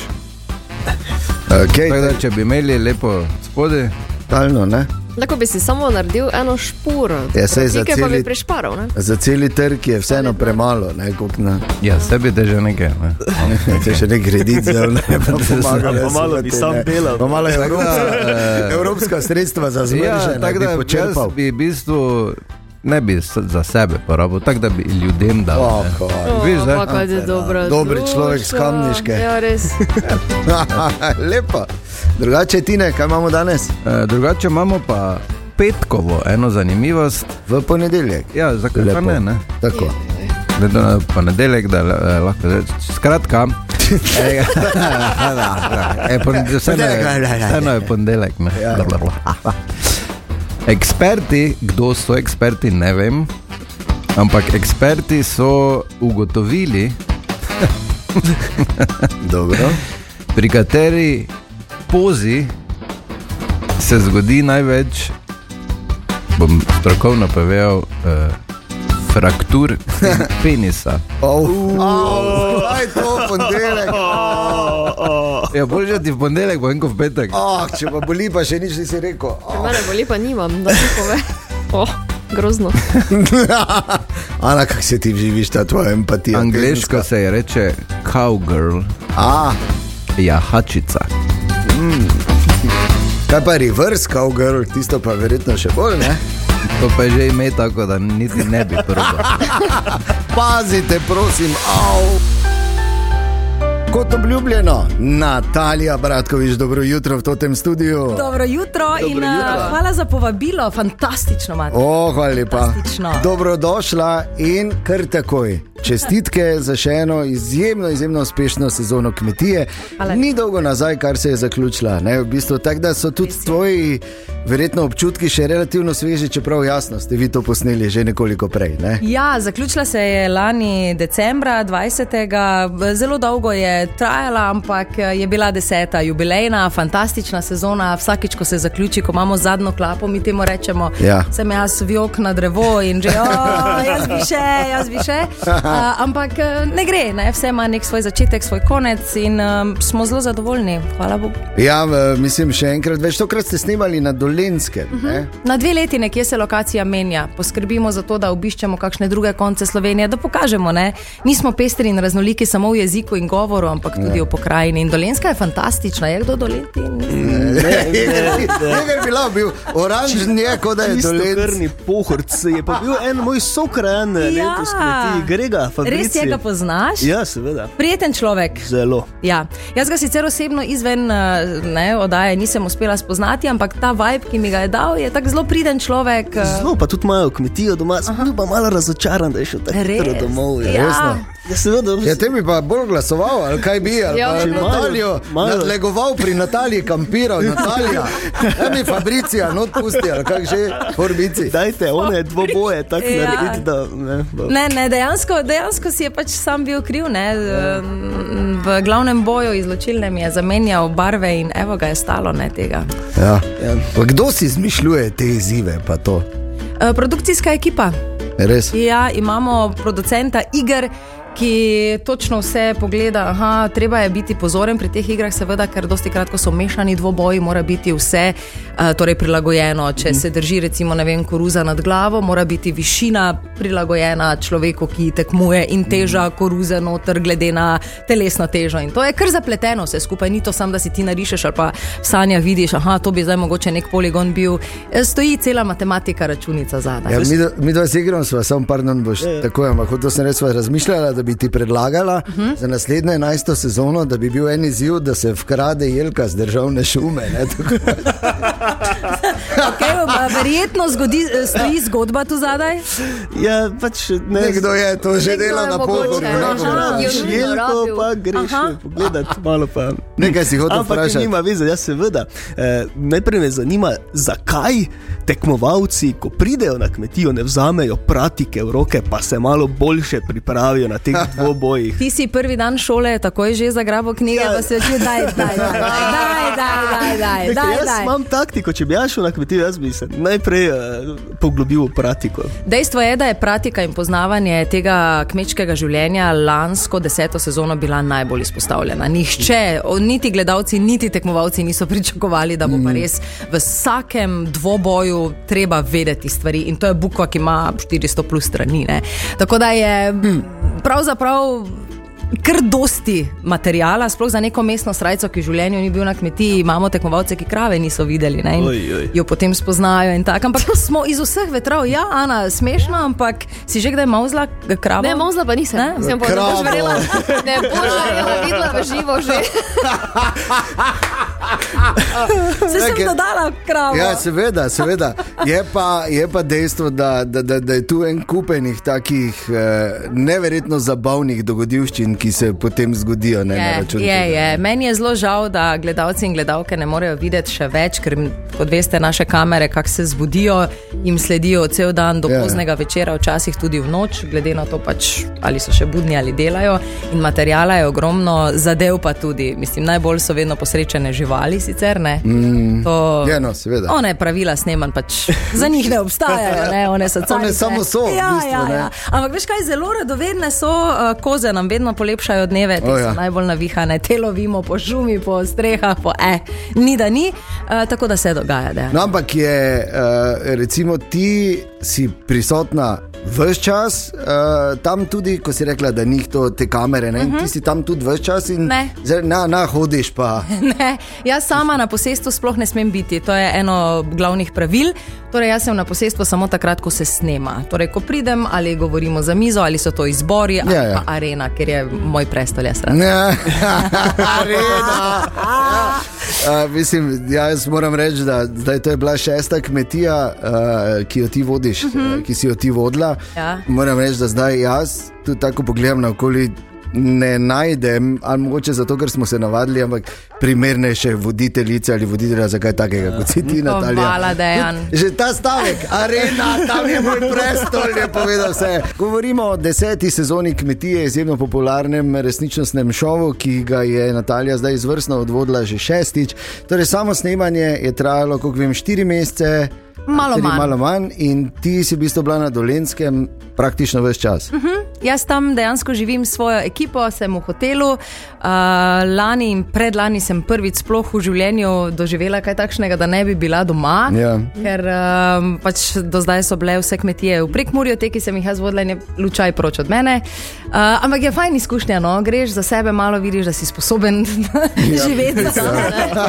Okay, tako da če bi imeli lepo spodaj, Talno, ne? Lahko bi si samo naredil eno špuro, Ja, za celi- bi prešparal. Ne? Za celi trg je vseeno premalo, ne, na. ja, sebi te že nekaj. Ne. Če še ne kredit, zelo ne bo pomagal. Pa malo bi sam delal. Malo evropska, evropska sredstva za Ja, zmržene tako da počrpal. bi v bistvu ne bi za sebe porabil, tako da bi ljudem dal. Oh. Viš, da? je dobro. Dobri človek s Kamniške. Ja, res. Lepo. Drugače, Tine, kaj imamo danes? E, drugače imamo pa petkovo eno zanimivost. V ponedeljek. Ja, zakaj pa Lepo. ne? ne? Tako. Glede na ponedeljek, da eh, lahko rečem. Skratka, eh, da, da, eh, poned- vseeno je- vseeno je ponedeljek. ne. Ja. Eksperti, kdo so eksperti, ne vem, ampak eksperti so ugotovili, Dobro. pri kateri pozi se zgodi največ, bom strokovno povedal, eh, fraktur penisa. Oh, oh, aj to ponedeljek. Ja, bolje ti v ponedeljek, bo enko v petek. Oh, če pa boli, pa še nič nisi rekel. Oh. Mene boli pa nimam, da ti pove. Oh, grozno. Ana, kako se ti živiš, ta tvoja empatija? Angliško se je reče cowgirl, A, jahačica. kaj pa reverse cowgirl, tisto pa verjetno še bolj, ne? To pa je že ime tako, da niti ne bi probal. Pazite, prosim, au! Kot obljubljeno, Natalija Bratkovič, dobro jutro v tem studiu. Dobro jutro Dobro in jutro. jutro. hvala za povabilo, fantastično imate. O, hvala lepa. Dobrodošla in kar takoj. Čestitke za še eno izjemno, izjemno uspešno sezono kmetije. Hvala. Ni dolgo nazaj, kar se je zaključila. Ne? V bistvu, tako da so tudi tvoji verjetno občutki še relativno sveži, čeprav jasno ste vi to posneli že nekoliko prej. Ne? Ja, zaključila se je lani decembra 20. Zelo dolgo je trajala, ampak je bila deseta jubilejna, fantastična sezona. Vsakič, ko se zaključi, ko imamo zadnjo klapo, mi temu rečemo, Ja. sem jaz vjok na drevo in že, "O, jaz bi še, jaz bi še. Uh, ampak eh, ne gre, ne? vse ima nek svoj začetek, svoj konec in um, smo zelo zadovoljni. Hvala Bogu. Ja, mislim, še enkrat več. Tokrat ste snemali na Dolenskem. Uh -huh. Na dve leti nekje se lokacija menja, poskrbimo za to, da obiščemo kakšne druge konce Slovenije, da pokažemo, da nismo pestri in raznoliki samo v jeziku in govoru, ampak tudi v pokrajini. In Dolenska je fantastična, je kdo doleti? Nekaj bi lahko bil oranžen, je kot da je Dolensk. Krni pohorc je pa bil en moj sokrajan Ja. letos kmetij, Grega, Fabrici. Res je, ga poznaš? Ja, seveda. Prijeten človek. Zelo. Ja. Jaz ga sicer osebno izven eh, ne, oddaje nisem uspela spoznati, ampak ta vibe, ki mi ga je dal, je tako zelo priden človek. eh, Zelo pa tudi imajo kmetijo doma, sem bil pa malo razočaran, da je šel tako hitro domov. Ja, Ja. Resno. ja seveda. Ja, te bi pa bolj glasoval, kaj bi, ali Ja, pa če Natalijo malo- nadlegoval pri Nataliji, kampiral Natalija. Da mi Fabricija not pusti, ali kak že, forbici. Dajte, one dvoboje tako Ja. narediti, da ne. bo- Ne, ne, dejansko, dejansko si je pač sam bil kriv. Ne? V glavnem boju izločilnem je zamenjal barve in evo ga je stalo ne, tega. Ja. Pa kdo si izmišljuje te izzive, pa to? E, Produkcijska ekipa. Res. Ja, imamo producenta iger. Ki točno vse pogleda, Aha, treba je biti pozoren pri teh igrah, seveda, ker dosti krat, ko so mešani dvoboji, mora biti vse uh, torej prilagojeno. Če se drži, recimo, ne vem, koruza nad glavo, mora biti višina prilagojena človeku, ki tekmuje in teža koruze noter, glede na telesno težo. In to je kar zapleteno vse skupaj, ni to samo, da si ti narišeš ali pa v sanjah vidiš, da to bi zdaj mogoče nek poligon bil. Eh, Stoji cela matematika, računica zadaj. Ja, mi, dva- mi dva z igrom smo, samo pardon, boš Ja, tako, ampak to sem res sva razmišljala, da bi ti predlagala uh. -huh. za naslednjo 11. sezono, da bi bil en izziv, da se vkrade jelka z državne šume. Ne, tako. Okay, verjetno zgodi, eh, stoji zgodba tu zadaj. Ja, pač ne, Nekdo je to že delal na Jo, Jelko pa greš pogledat, malo pa. Nekaj si hotel Ampak vprašati. nima veze, jaz seveda. E, najprej me zanima, zakaj tekmovalci, ko pridejo na kmetijo, ne vzamejo pratike v roke, pa se malo boljše pripravijo na teh dvobojih. Ti si prvi dan šole, takoj že zagrabo knjige, Ja. pa se že daj, daj, daj, daj, daj, daj, daj, Nekaj, daj, jaz daj. imam taktiko, če bi jaz šel na kmetijo, jaz bi se najprej uh, poglobil v pratiko. Dejstvo je, da je pratika in poznavanje tega kmečkega življenja lansko deseto sezono bila najbolj izpostavljena. Nihče, niti gledalci, niti tekmovalci niso pričakovali, da bo pa res v vsakem dvoboju treba vedeti stvari. In to je bukva, ki ima 400 plus strani. Ne. Tako da je pravzaprav. Ker dosti materijala, sploh za neko mestno srajco, ki v življenju ni bil na kmetiji, imamo tekmovalce, ki krave niso videli ne, in Oj, oj. jo potem spoznajo. in tako. Ampak smo iz vseh vetrov, ja, Ana, smešno, ampak si že kdaj mauzla kravo? Ne, mozla pa nisem. Ne? Sem pa že verjela. Ne boš verjela, videla v živo že. Se sem dodala kravo. Ja, seveda, seveda. Je pa, je pa dejstvo, da, da, da, da je tu en kupenih takih eh, neverjetno zabavnih dogodivščin, ki se potem zgodijo. Ne, na Je, račun je, je. Meni je zelo žal, da gledalci in gledalke ne morejo videti še več, ker, kot veste, naše kamere, kako se zbudijo, jim sledijo cel dan do Ja. poznega večera, včasih tudi v noč, glede na to, pač, ali so še budni ali delajo. In materijala je ogromno, zadev pa tudi. Mislim, najbolj so vedno posrečene živali, sicer ne. Mm. To, Ja, no, seveda. One pravila snemanj pač za njih ne obstajajo, ne? one so One samo so, v Ja, bistvu, ja, ne. ja. Ampak veš kaj, zelo radovedne so uh, koze, nam vedno polepšajo dneve, te oh, ja. so najbolj navihane, te lovimo po šumi, po strehah, po eh, ni da ni, uh, tako da se dogaja. Da. No, ampak je, uh, recimo, ti si prisotna vse čas, uh, tam tudi, ko si rekla, da ni to te kamere, ne, uh -huh. ti si tam tudi vse čas in Mhm. Ne. zdaj, na, na hodiš pa. Ne, jaz sama na posestvu sploh ne smem biti, to je eno glavnih pravil. Torej, jaz sem na posestvu samo takrat, ko se snema. Torej, ko pridem ali govorimo za mizo, ali so to izbori, ali Ja, ja. pa arena, ker je moj prestol jaz rad. Ne, Arena. Ja. Uh, mislim, ja, jaz moram reči, da zdaj to je bila šesta kmetija, uh, ki jo ti vodiš, uh -huh. ki si jo ti vodila. Ja. Moram reči, da zdaj jaz tudi tako pogledam naokoli. Ne najdem, ali mogoče zato, ker smo se navadili, ampak primernejše voditeljice ali voditelja za kaj takega, kot si ti, Natalija. hvala, Dejan. Že ta stavek, arena, tam je moj prestol, je povedal vse. Govorimo o deseti sezoni kmetije, izjemno popularnem resničnostnem šovu, ki ga je Natalija zdaj izvrstno odvodila že šestič. Torej, samo snemanje je trajalo, kot vem, štiri mesece. Malo manj. malo manj in ti si v bistvu bila na dolenskem praktično vse čas. Jaz tam dejansko živim s svojo ekipo, sem v hotelu. Uh, lani in predlani sem prvič sploh v življenju doživela kaj takšnega, da ne bi bila doma. Ja. Ker um, pač do zdaj so bile vse kmetije v prekmurju, te, ki sem jih jaz vodila, je lučaj proč od mene. Uh, ampak je fajn izkušnja, no? greš za sebe, malo vidiš, da si sposoben ja. živeti sam.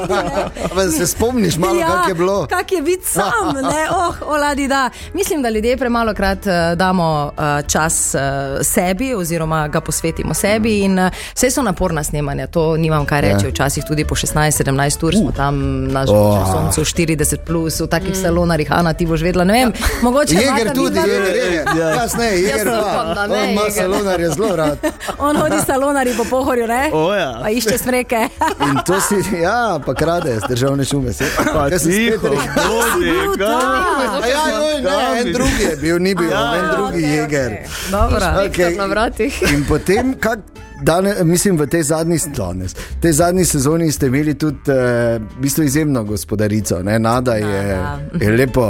Ampak se spomniš malo, ja, kako je bilo? Kak je biti sam, ne, oh, oladi da. Mislim, da ljudje premalo krat uh, damo uh, čas uh, sebi, oziroma ga posvetimo sebi. In uh, vse so naporna snemanja, to nimam kaj reči. Ja. Včasih tudi po 16-17 ur smo tam na Oh. oh. soncu 40, plus, v takih mm. salonarjih, Ana, ti boš vedela. Ne vem, mogoče Jeger imata tudi, vidva- jeger, jeger. Ja. Kasneje, jeger upam, da pa. ne, On ima Jeger. salonar, je zelo rad. On hodi salonari po pohorju, ne? O, ja. Pa išče smreke. In to si, ja, pa krade državne šume. Se, Pa Kaj si spet tiho, rekel? bodi, bil kaj? tam. A Ja, joj, ne, en drugi je bil, ni bil, Ja, en ja, drugi jeger. Dobro. Okej. Na vratih. In potem, kak, dane, mislim, v tej zadnji, danes, tej zadnji sezoni ste imeli tudi uh, v bistvu izjemno gospodarico. Ne? Nada je, je lepo.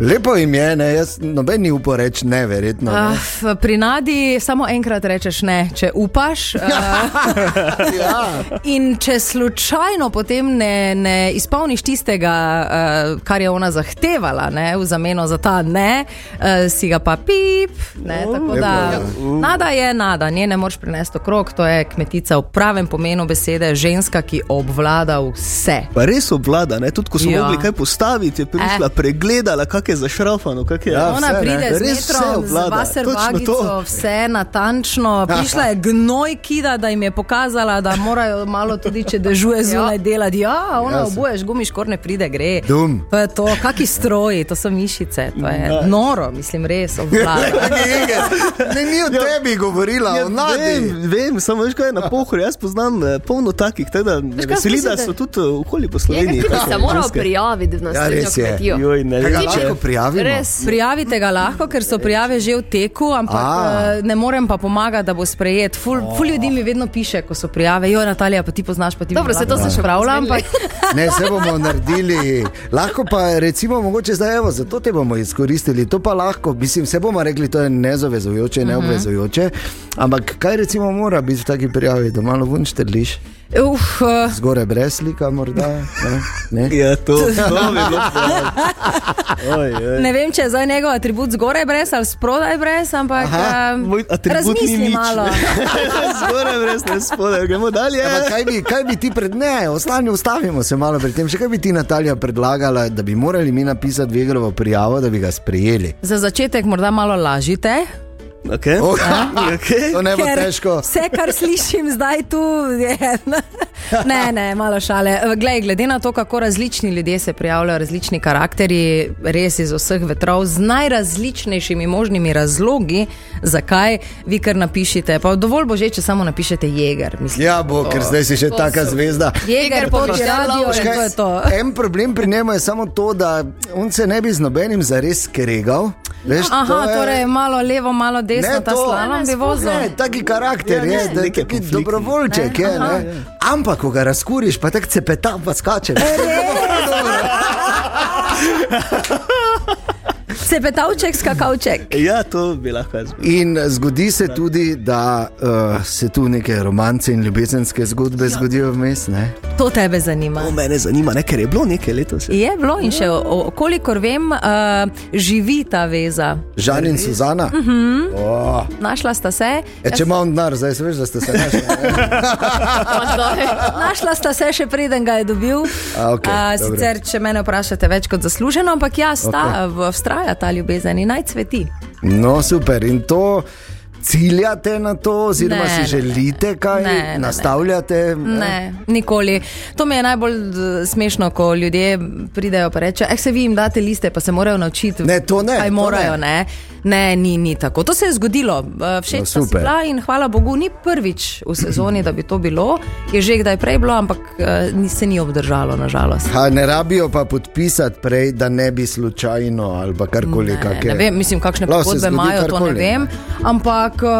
Lepo jim je, ne, jaz noben ni upal reči ne, verjetno. Ne. Uh, pri Nadi samo enkrat rečeš ne, če upaš. Uh, Ja. in če slučajno potem ne, ne izpolniš tistega, uh, kar je ona zahtevala, ne, v zameno za ta ne, uh, si ga pa pip. Ne, tako da, nada je nada, nje ne moreš prenesti okrog, to je kmetica v pravem pomenu besede, ženska, ki obvlada vse. Pa res obvlada, ne? tudi ko smo Ja. mogli kaj postaviti, je prišla, eh. pregledala, kak je zašrafano, kak je. Ja, Ona vse, ne. pride z Res vse metrom, z točno vaservagico, to. vse natančno. Prišla je gnoj kida, da jim je pokazala, da morajo malo tudi, če dežuje zunaj delati. Ja, ona Ja, obuješ gumiš, kor ne pride, gre. Dum. To je to, kaki stroji, to so mišice, to je noro, mislim, res obvlada. Ne, ni o tebi govorila, Ja, o nadi. vem, vem, samo veš, kaj je na pohorju. Jaz poznam eh, polno takih, tako da me kaj, veseli, da so tudi eh, okoli po Sloveniji. ti bi se moral prijaviti na Ja, srednjo res je. kmetijo. Joj, ne vem, če- lahko prijavimo? Res. Prijavite ga lahko, ker so prijave že v teku, ampak A. uh, ne morem pa pomagati, da bo sprejet. Ful, ful ljudi mi vedno piše, ko so prijave. Jo, Natalija, pa ti poznaš, pa ti Dobro, se to se še pozmenili. ampak Ne, se bomo naredili. Lahko pa recimo, mogoče zdaj, evo, zato te bomo izkoristili. To pa lahko, mislim, se bomo rekli, to je nezavezujoče, neobvezujoče. Ampak kaj recimo mora biti v taki prijavi, da malo vun štrliš, uf, uh, zgoraj brez slika morda? Ne? Ne? Ja, to, to bi. Oj, oj. Ne vem, če je zdaj njegov atribut zgoraj brez ali spodaj brez, ampak Aha, um, Moj atribut ni razmisli nič. malo. Zgoraj brez ne spodaj, gremo dalje. Ja, pa kaj, bi, kaj bi ti pred ne, ostani, ustavimo se malo pri tem. Še kaj bi ti, Natalija, predlagala, da bi morali mi napisati Vegelovo prijavo, da bi ga sprejeli? Za začetek morda malo lažite. Okay. Oh, Okay. to ne bo ker težko. Vse, kar slišim zdaj tu, je. Ne, ne, malo šale. Glej, glede na to, kako različni ljudje se prijavljajo, različni karakteri, res iz vseh vetrov, z najrazličnejšimi možnimi razlogi, zakaj vi kar napišete. Pa dovolj bo že, če samo napišete jeger. Mislim. Ja, bo, ker zdaj si še taka zvezda. Jeger, lovec. in to je to. En problem pri njemu je samo to, da on se ne bi z nobenim zares skregal. Veš, to Aha, je- torej malo levo, malo desno, ta slalom bi vozil. Ne, taki karakter Ja, je, ne, da je taki dobrovoljček. Je, ne. Ampak, ko ga razkuriš, pa tako cepeta, pa skače. Cepetavček, skakavček. Ja, to bi lahko jaz. bil. In zgodi se tudi, da uh, se tu neke romance in ljubezenske zgodbe zgodijo vmes. Ne? To tebe zanima. To mene zanima, ne, ker je bilo nekaj letos. Je bilo in še, o- kolikor vem, uh, živi ta veza. Žan in Suzana. Uh -huh. oh. Našla sta se. e, če imam denar, zdaj se veš, da ste se našli. Našla sta se še preden ga je dobil. A, okej, A, dobro. sicer, če me vprašate, več kot zasluženo, ampak ja, sta okay. vztraja ta ljubezen in naj cveti. No, super. In to ciljate na to, oziroma Ne, si ne, želite kaj, Ne, ne, ne. nastavljate? Ne, nikoli. To mi je najbolj smešno, ko ljudje pridejo in rečejo: Eh, se vi jim date liste, pa se morajo naučiti. Ne, to ne, Kaj to morajo, ne. ne. Ne. ni, ni tako. To se je zgodilo. Eh, Všeč No, super. si bila in hvala Bogu, ni prvič v sezoni, da bi to bilo. Je že kdaj prej bilo, ampak eh, ni- se ni obdržalo, nažalost. Ha, ne rabijo pa podpisati prej, da ne bi slučajno ali karkoli. Ne, ne vem, mislim, kakšne pogodbe imajo, to ne vem. Ampak uh,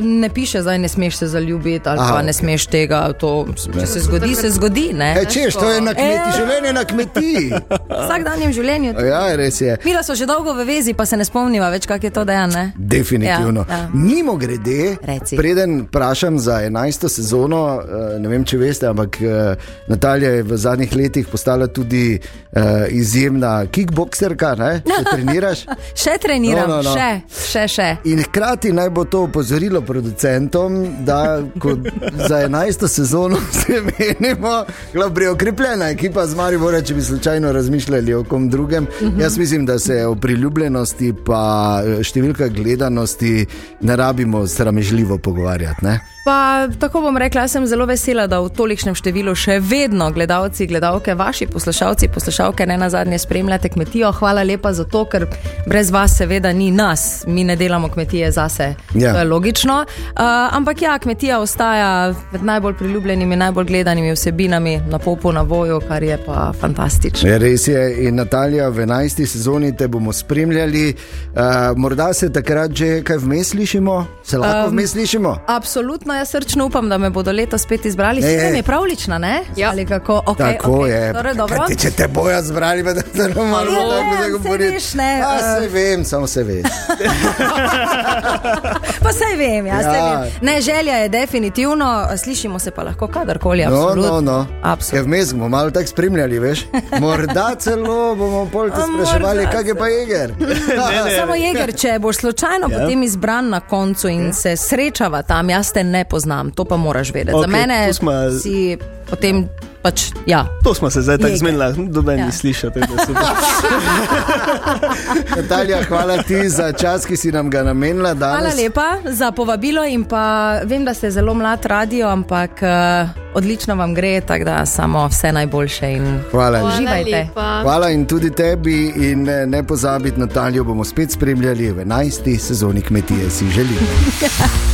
ne piše, zdaj ne smeš se zaljubiti ali Aha, pa ne okej. smeš tega. To, če se zgodi, se zgodi. Ne? E, češ, to je na kmetiji, E. življenje na kmetiji. Vsakdanjem življenju. Ja, res je. Mila so že dolgo v vezi, pa se ne spomniva več, kako je to dejanje. Definitivno. Ja, ja. Mimo grede, Reci. preden vprašam za 11. sezono, eh, ne vem, če veste, ampak eh, Natalija je v zadnjih letih postala tudi uh, izjemna kickboxerka. ne? Se treniraš? Še treniram, No, no, no. še, še, še. In hkrati naj bo to opozorilo producentom, da za 11. sezono se menimo, da je okrepljena ekipa z Maribora, če bi slučajno razmišljali o kom drugem. Uh -huh. Jaz mislim, da se o priljubljenosti pa eh, številka gledanosti ne rabimo sramežljivo pogovarjati. Ne? Pa tako bom rekla, sem zelo vesela, da v tolikšnem številu še vedno gledalci, gledalke, vaši poslušalci, poslušalke ne na zadnje spremljate kmetijo. Hvala lepa za to, ker brez vas seveda ni nas, mi ne delamo kmetije zase. Ja. To je logično. Uh, ampak ja, kmetija ostaja med najbolj priljubljenimi, najbolj gledanimi vsebinami na popu, na voju, kar je pa fantastično. Ja, res je, in Natalija, v 11. sezoni te bomo spremljali. Uh, morda se takrat že kaj vmes slišimo, se lahko Um, vmes slišimo. Absolutno absolutno jaz srčno upam, da me bodo letos spet izbrali. Ne, Sedem ne. je pravlična, ne? Ja. Ali kako? Okay, Tako okay. je. Torej, dobro. Ti, če te bojo zbrali, da te ne moreš Ja, tako saj zagovoriti. veš, ne, A, eh. se vem, samo se veš. Pa saj vem, Ja. ja. vem. Ne, želja je definitivno, slišimo se pa lahko kadarkoli. No, no, no. Ja, vmes bomo malo tako spremljali, veš. Morda celo bomo pol te spraševali, kak je pa jeger. Samo jeger, če boš slučajno ja. potem izbran na koncu in ja. se srečava tam, jaz te ne poznam, to pa moraš vedeti. Okay, Za mene smo- si potem pač ja. To smo se zdaj tako zmenili, da Ja. ne slišite. Natalija, hvala ti za čas, ki si nam ga namenila danes. Hvala lepa za povabilo in pa vem, da ste zelo mlad radio, ampak uh, odlično vam gre, tako da samo vse najboljše in Hvala. uživajte. lepa. Hvala in tudi tebi, in eh, ne pozabiti, Natalijo bomo spet spremljali v 11. sezoni kmetije, si želim.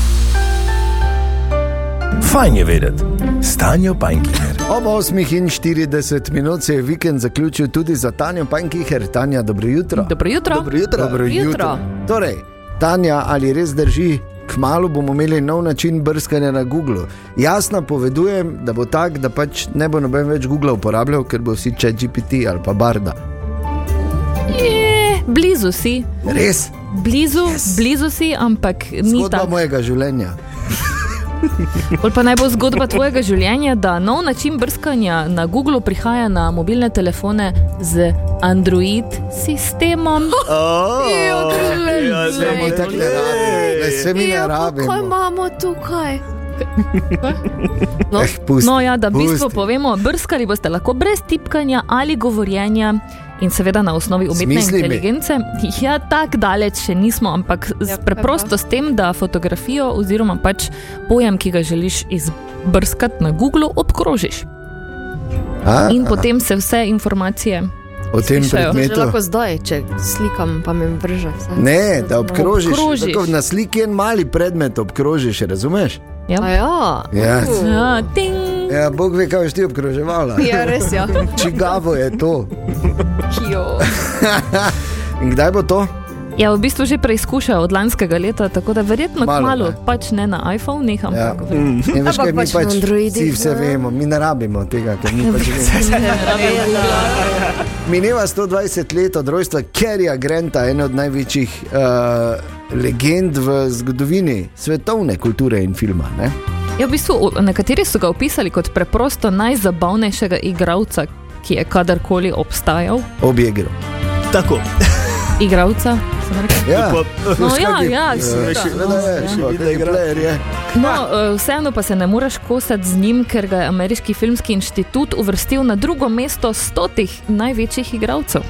Fajn je vedeti, stanje Pajnkinger. Ob 8.40 minut se je vikend zaključil tudi za Tanjo Pankiher. Tanja, dobro jutro. Dobro jutro. Dobro jutro. Dobro jutro. jutro. Torej, Tanja, ali res drži? Kmalo bomo imeli nov način brskanja na Google. Jaz napovedujem, da bo tak, da pač ne bo noben več Google uporabljal, ker bo vsi če GPT ali pa Barda. Je, blizu si, Res, blizu, yes. blizu si, ampak ni zgodba tako. mojega življenja. Bolj pa naj bo zgodba tvojega življenja, da nov način brskanja na Googlu prihaja na mobilne telefone z Android sistemom. Ja, Se mi tako ne rabi, se mi ne Ja, rabi. Kaj imamo tukaj? No, Eh, pusti, No, ja, da v bistvu povemo, brskali boste lahko brez tipkanja ali govorjenja. In seveda na osnovi umetne Smisli mi. inteligence. Ja, tako daleč še nismo, ampak Ja, preprosto s tem, da fotografijo oziroma pač pojem, ki ga želiš izbrskati na Googlu, obkrožiš. A, In a, potem se vse informacije. o tem slišajo. Že predmetu. lahko zdaj, če slikam, pa mi vrže vse. Ne, da obkrožiš. Obkrožiš. Tako Na sliki en mali predmet obkrožiš, razumeš? Ja. A ja. Ja. Ja, ting. Ja, Bog ve, kaj boš ti obkroževala. Ja, res ja. Čigavo je to? Jo. In kdaj bo to? Ja, v bistvu že preizkušajo od lanskega leta, tako da verjetno Malo, kmalo, ne. pač ne na iPhone, Ja. ampak ja. Ne, veš, Ampak kaj, mi pač na pač Androidih, vsi vse ne. vemo, mi ne rabimo tega, ker mi pač vemo. Mineva 120 let od rojstva Kerija Granta, ene od največjih uh, legend v zgodovini svetovne kulture in filma. Ne? Ja, v bistvu, nekateri so ga opisali kot preprosto najzabavnejšega igralca, ki je kadarkoli obstajal. Objegro. Tako. Igralca. Ja, No, ja, ja, no, ja. No, eh, vseeno pa se ne moreš kosati z njim, ker ga je Ameriški filmski inštitut uvrstil na drugo mesto stotih največjih igralcev.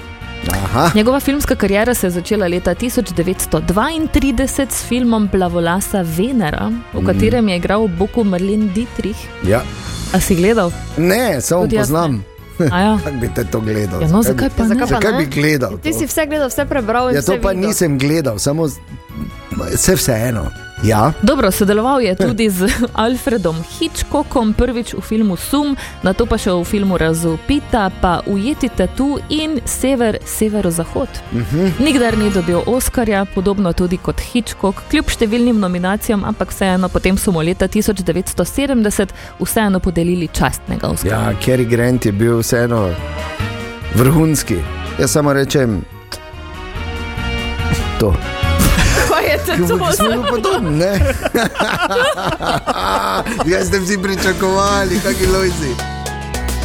Aha, Njegova filmska karijera se je začela leta 1932 s filmom Plavolasa Venera, v katerem je igral Boku Marlene Dietrich. ja. A si gledal? Ne, samo poznam. A ja. Kako bi te to gledal? Ja, no, Zakaj zakaj bi- pa ne? Zakaj pa Zakaj ne? bi gledal? Ti to? si vse gledal, vse prebral in Ja, to pa videl. nisem gledal, samo vse vseeno. Ja, Dobro, sodeloval je tudi z Alfredom Hitchcockom, prvič v filmu Sum, na to pa še v filmu Razupita, pa Ujeti tatu in Sever, Severozahod. Uh -huh. Nikdar ni dobil Oscarja, podobno tudi kot Hitchcock, kljub številnim nominacijam, ampak vseeno potem so mu leta 1970 vseeno podelili častnega Oscarja. ja Kerry Grant je bil vseeno vrhunski. Jaz samo rečem to. Kaj je to? Smo bili podobni, ne? Jaz ste vsi pričakovali, kakšni lojzi.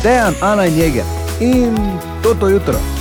Dejan, Ana in Jeger in toto jutro.